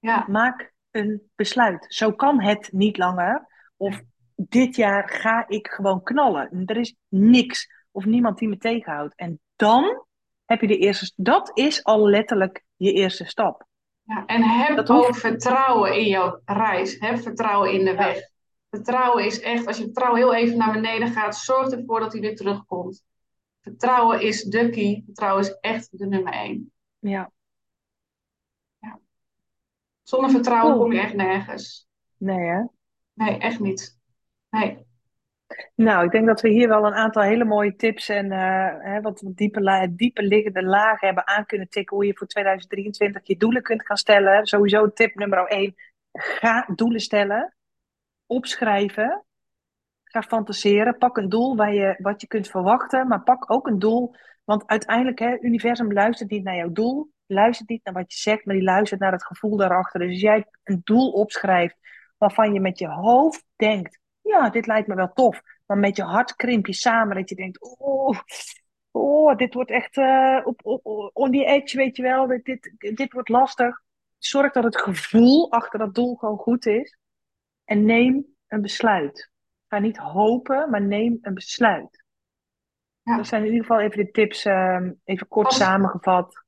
Ja, Maak een besluit. Zo kan het niet langer. Of dit jaar ga ik gewoon knallen. Er is niks of niemand die me tegenhoudt. En dan heb je de eerste. Dat is al letterlijk je eerste stap. ja. En heb Dat hoeft- ook vertrouwen in jouw reis. Heb vertrouwen in de Ja. weg. Vertrouwen is echt, als je vertrouwen heel even naar beneden gaat, zorg ervoor dat hij weer terugkomt. Vertrouwen is de key. Vertrouwen is echt de nummer één. Ja, Zonder vertrouwen Cool. kom je echt nergens. nee hè? Nee, echt niet. Nee. Nou, ik denk dat we hier wel een aantal hele mooie tips en eh, wat diepe, diepe liggende lagen hebben aan kunnen tikken. Hoe je voor 2023 je doelen kunt gaan stellen. Sowieso tip nummer 1. Ga doelen stellen. Opschrijven. Ga fantaseren. Pak een doel waar je, wat je kunt verwachten. Maar pak ook een doel. Want uiteindelijk, het universum luistert niet naar jouw doel. Luistert niet naar wat je zegt, maar die luistert naar het gevoel daarachter. Dus als jij een doel opschrijft waarvan je met je hoofd denkt: ja, dit lijkt me wel tof. Maar met je hart krimp je samen dat je denkt: oh, oh dit wordt echt uh, op, on die edge, weet je wel. Dit, dit wordt lastig. Zorg dat het gevoel achter dat doel gewoon goed is. En neem een besluit. Ga niet hopen, maar neem een besluit. Ja. Dat zijn in ieder geval even de tips, uh, even kort samengevat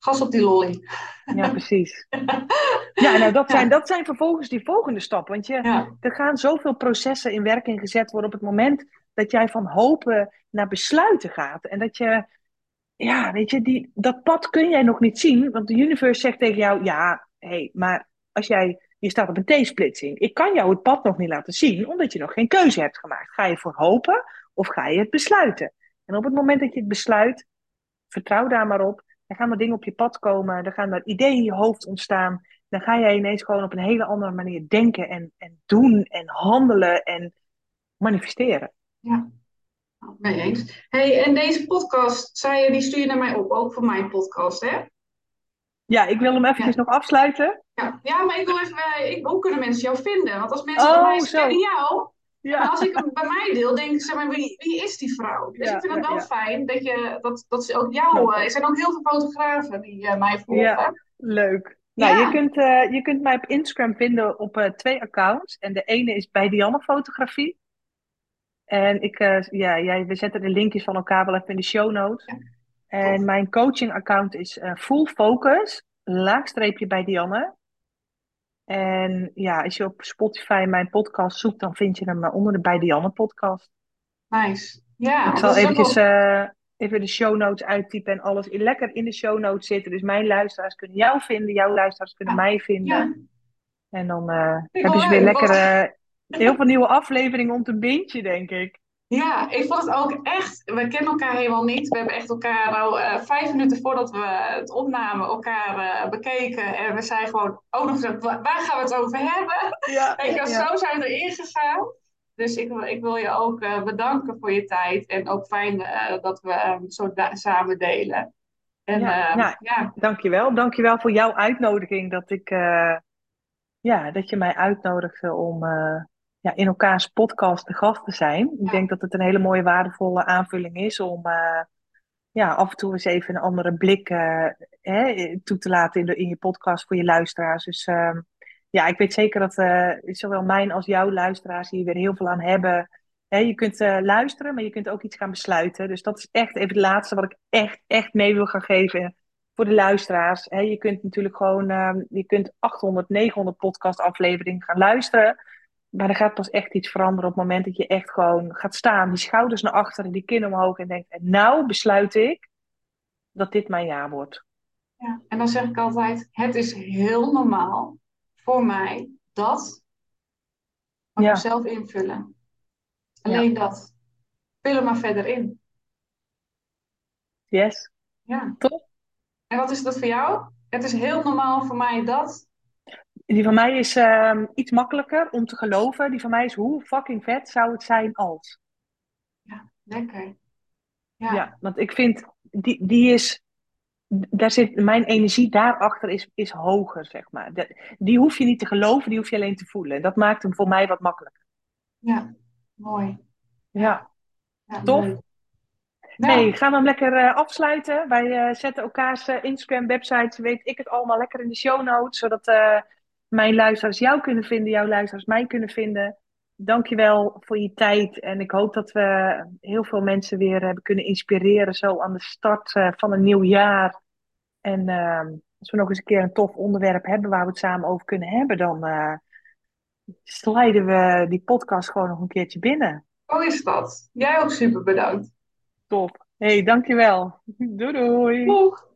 gas op die lolly. Ja, precies. *laughs* Ja, nou, dat, zijn, dat zijn vervolgens die volgende stappen. Want je, er gaan zoveel processen in werking gezet worden op het moment dat jij van hopen naar besluiten gaat. En dat je, ja, weet je, die, dat pad kun jij nog niet zien. Want de universe zegt tegen jou, ja, hé, hey, maar als jij, je staat op een T-splitsing. Ik kan jou het pad nog niet laten zien, omdat je nog geen keuze hebt gemaakt. Ga je voor hopen of ga je het besluiten? En op het moment dat je het besluit, vertrouw daar maar op dan gaan er dingen op je pad komen. Dan gaan er ideeën in je hoofd ontstaan. Dan ga jij ineens gewoon op een hele andere manier denken en, en doen en handelen en manifesteren. Ja, mee eens. Hey, en deze podcast, zei je, die stuur je naar mij op, ook voor mijn podcast, hè? Ja, ik wil hem eventjes nog afsluiten. Ja. ja, maar ik wil even, eh, ik, hoe kunnen mensen jou vinden? Want als mensen oh, bij mij kennen jou, ja. als ik hem bij mij deel, denk ik, zeg maar, wie, wie is die vrouw? Dus ik vind het wel fijn dat, je, dat, dat ze ook jou... Uh, er zijn ook heel veel fotografen die uh, mij volgen. Leuk. Nou, je, kunt, je kunt mij op Instagram vinden op twee accounts. En de ene is bij Dianne Fotografie. En ik, ja, jij, we zetten de linkjes van elkaar wel even in de show notes. En mijn coaching account is Full Focus, laagstreepje bij Dianne. En ja, als je op Spotify mijn podcast zoekt, dan vind je hem eh, onder de Bij Dianne podcast. Nice. Ja, ik zal eventjes uh, even de show notes uittypen en alles lekker in de show notes zitten. Dus mijn luisteraars kunnen jou vinden, jouw luisteraars kunnen mij vinden. Ja. En dan uh, heb je weer lekker heel veel nieuwe afleveringen om te bintje, denk ik. Ja, ik vond het ook echt. We kennen elkaar helemaal niet. We hebben echt elkaar nou uh, vijf minuten voordat we het opnamen elkaar uh, bekeken. En we zijn gewoon ook nog gezegd: waar gaan we het over hebben? Ja, *laughs* en ja. zo zijn we erin gegaan. Dus ik, ik wil je ook uh, bedanken voor je tijd. En ook fijn dat we ehm, zo samen delen. En, ja, nou, ja. Dankjewel. Dankjewel voor jouw uitnodiging. Dat, ik, ja, dat je mij uitnodigde om ja, in elkaars podcast de gast te zijn. Ik denk dat het een hele mooie, waardevolle aanvulling is om uh, ja, af en toe eens even een andere blik uh, hè, toe te laten in, de, in je podcast voor je luisteraars. Dus uh, ja, ik weet zeker dat uh, zowel mijn als jouw luisteraars hier weer heel veel aan hebben. Hè, je kunt luisteren, maar je kunt ook iets gaan besluiten. Dus dat is echt even het laatste wat ik echt, echt mee wil gaan geven voor de luisteraars. Hè, je kunt natuurlijk gewoon, ehm, je kunt 800, 900 podcast afleveringen gaan luisteren. Maar er gaat pas echt iets veranderen op het moment dat je echt gewoon gaat staan, die schouders naar achteren, die kin omhoog en denkt: en nou besluit ik dat dit mijn jaar wordt. Ja, en dan zeg ik altijd: het is heel normaal voor mij dat. Maar ja. zelf invullen. Alleen dat. Vul er maar verder in. Yes. Ja. Top. En wat is dat voor jou? Het is heel normaal voor mij dat. Die van mij is uh, iets makkelijker om te geloven. Die van mij is hoe fucking vet zou het zijn als. Ja, lekker. Ja, ja want ik vind, die, die is, daar zit, mijn energie daarachter is, is hoger, zeg maar. die hoef je niet te geloven, die hoef je alleen te voelen. Dat maakt hem voor mij wat makkelijker. Ja, mooi. Ja, ja tof. Nee, gaan we hem lekker uh, afsluiten. Wij uh, zetten elkaars uh, Instagram, websites, weet ik het allemaal lekker in de show notes. Zodat mijn luisteraars jou kunnen vinden, jouw luisteraars mij kunnen vinden. Dankjewel voor je tijd. En ik hoop dat we heel veel mensen weer hebben kunnen inspireren. Zo aan de start uh, van een nieuw jaar. En uh, als we nog eens een keer een tof onderwerp hebben waar we het samen over kunnen hebben, dan uh, sliden we die podcast gewoon nog een keertje binnen. Hoe is dat? Jij ook super bedankt. Top. hey, dankjewel. Doei doei. Doeg.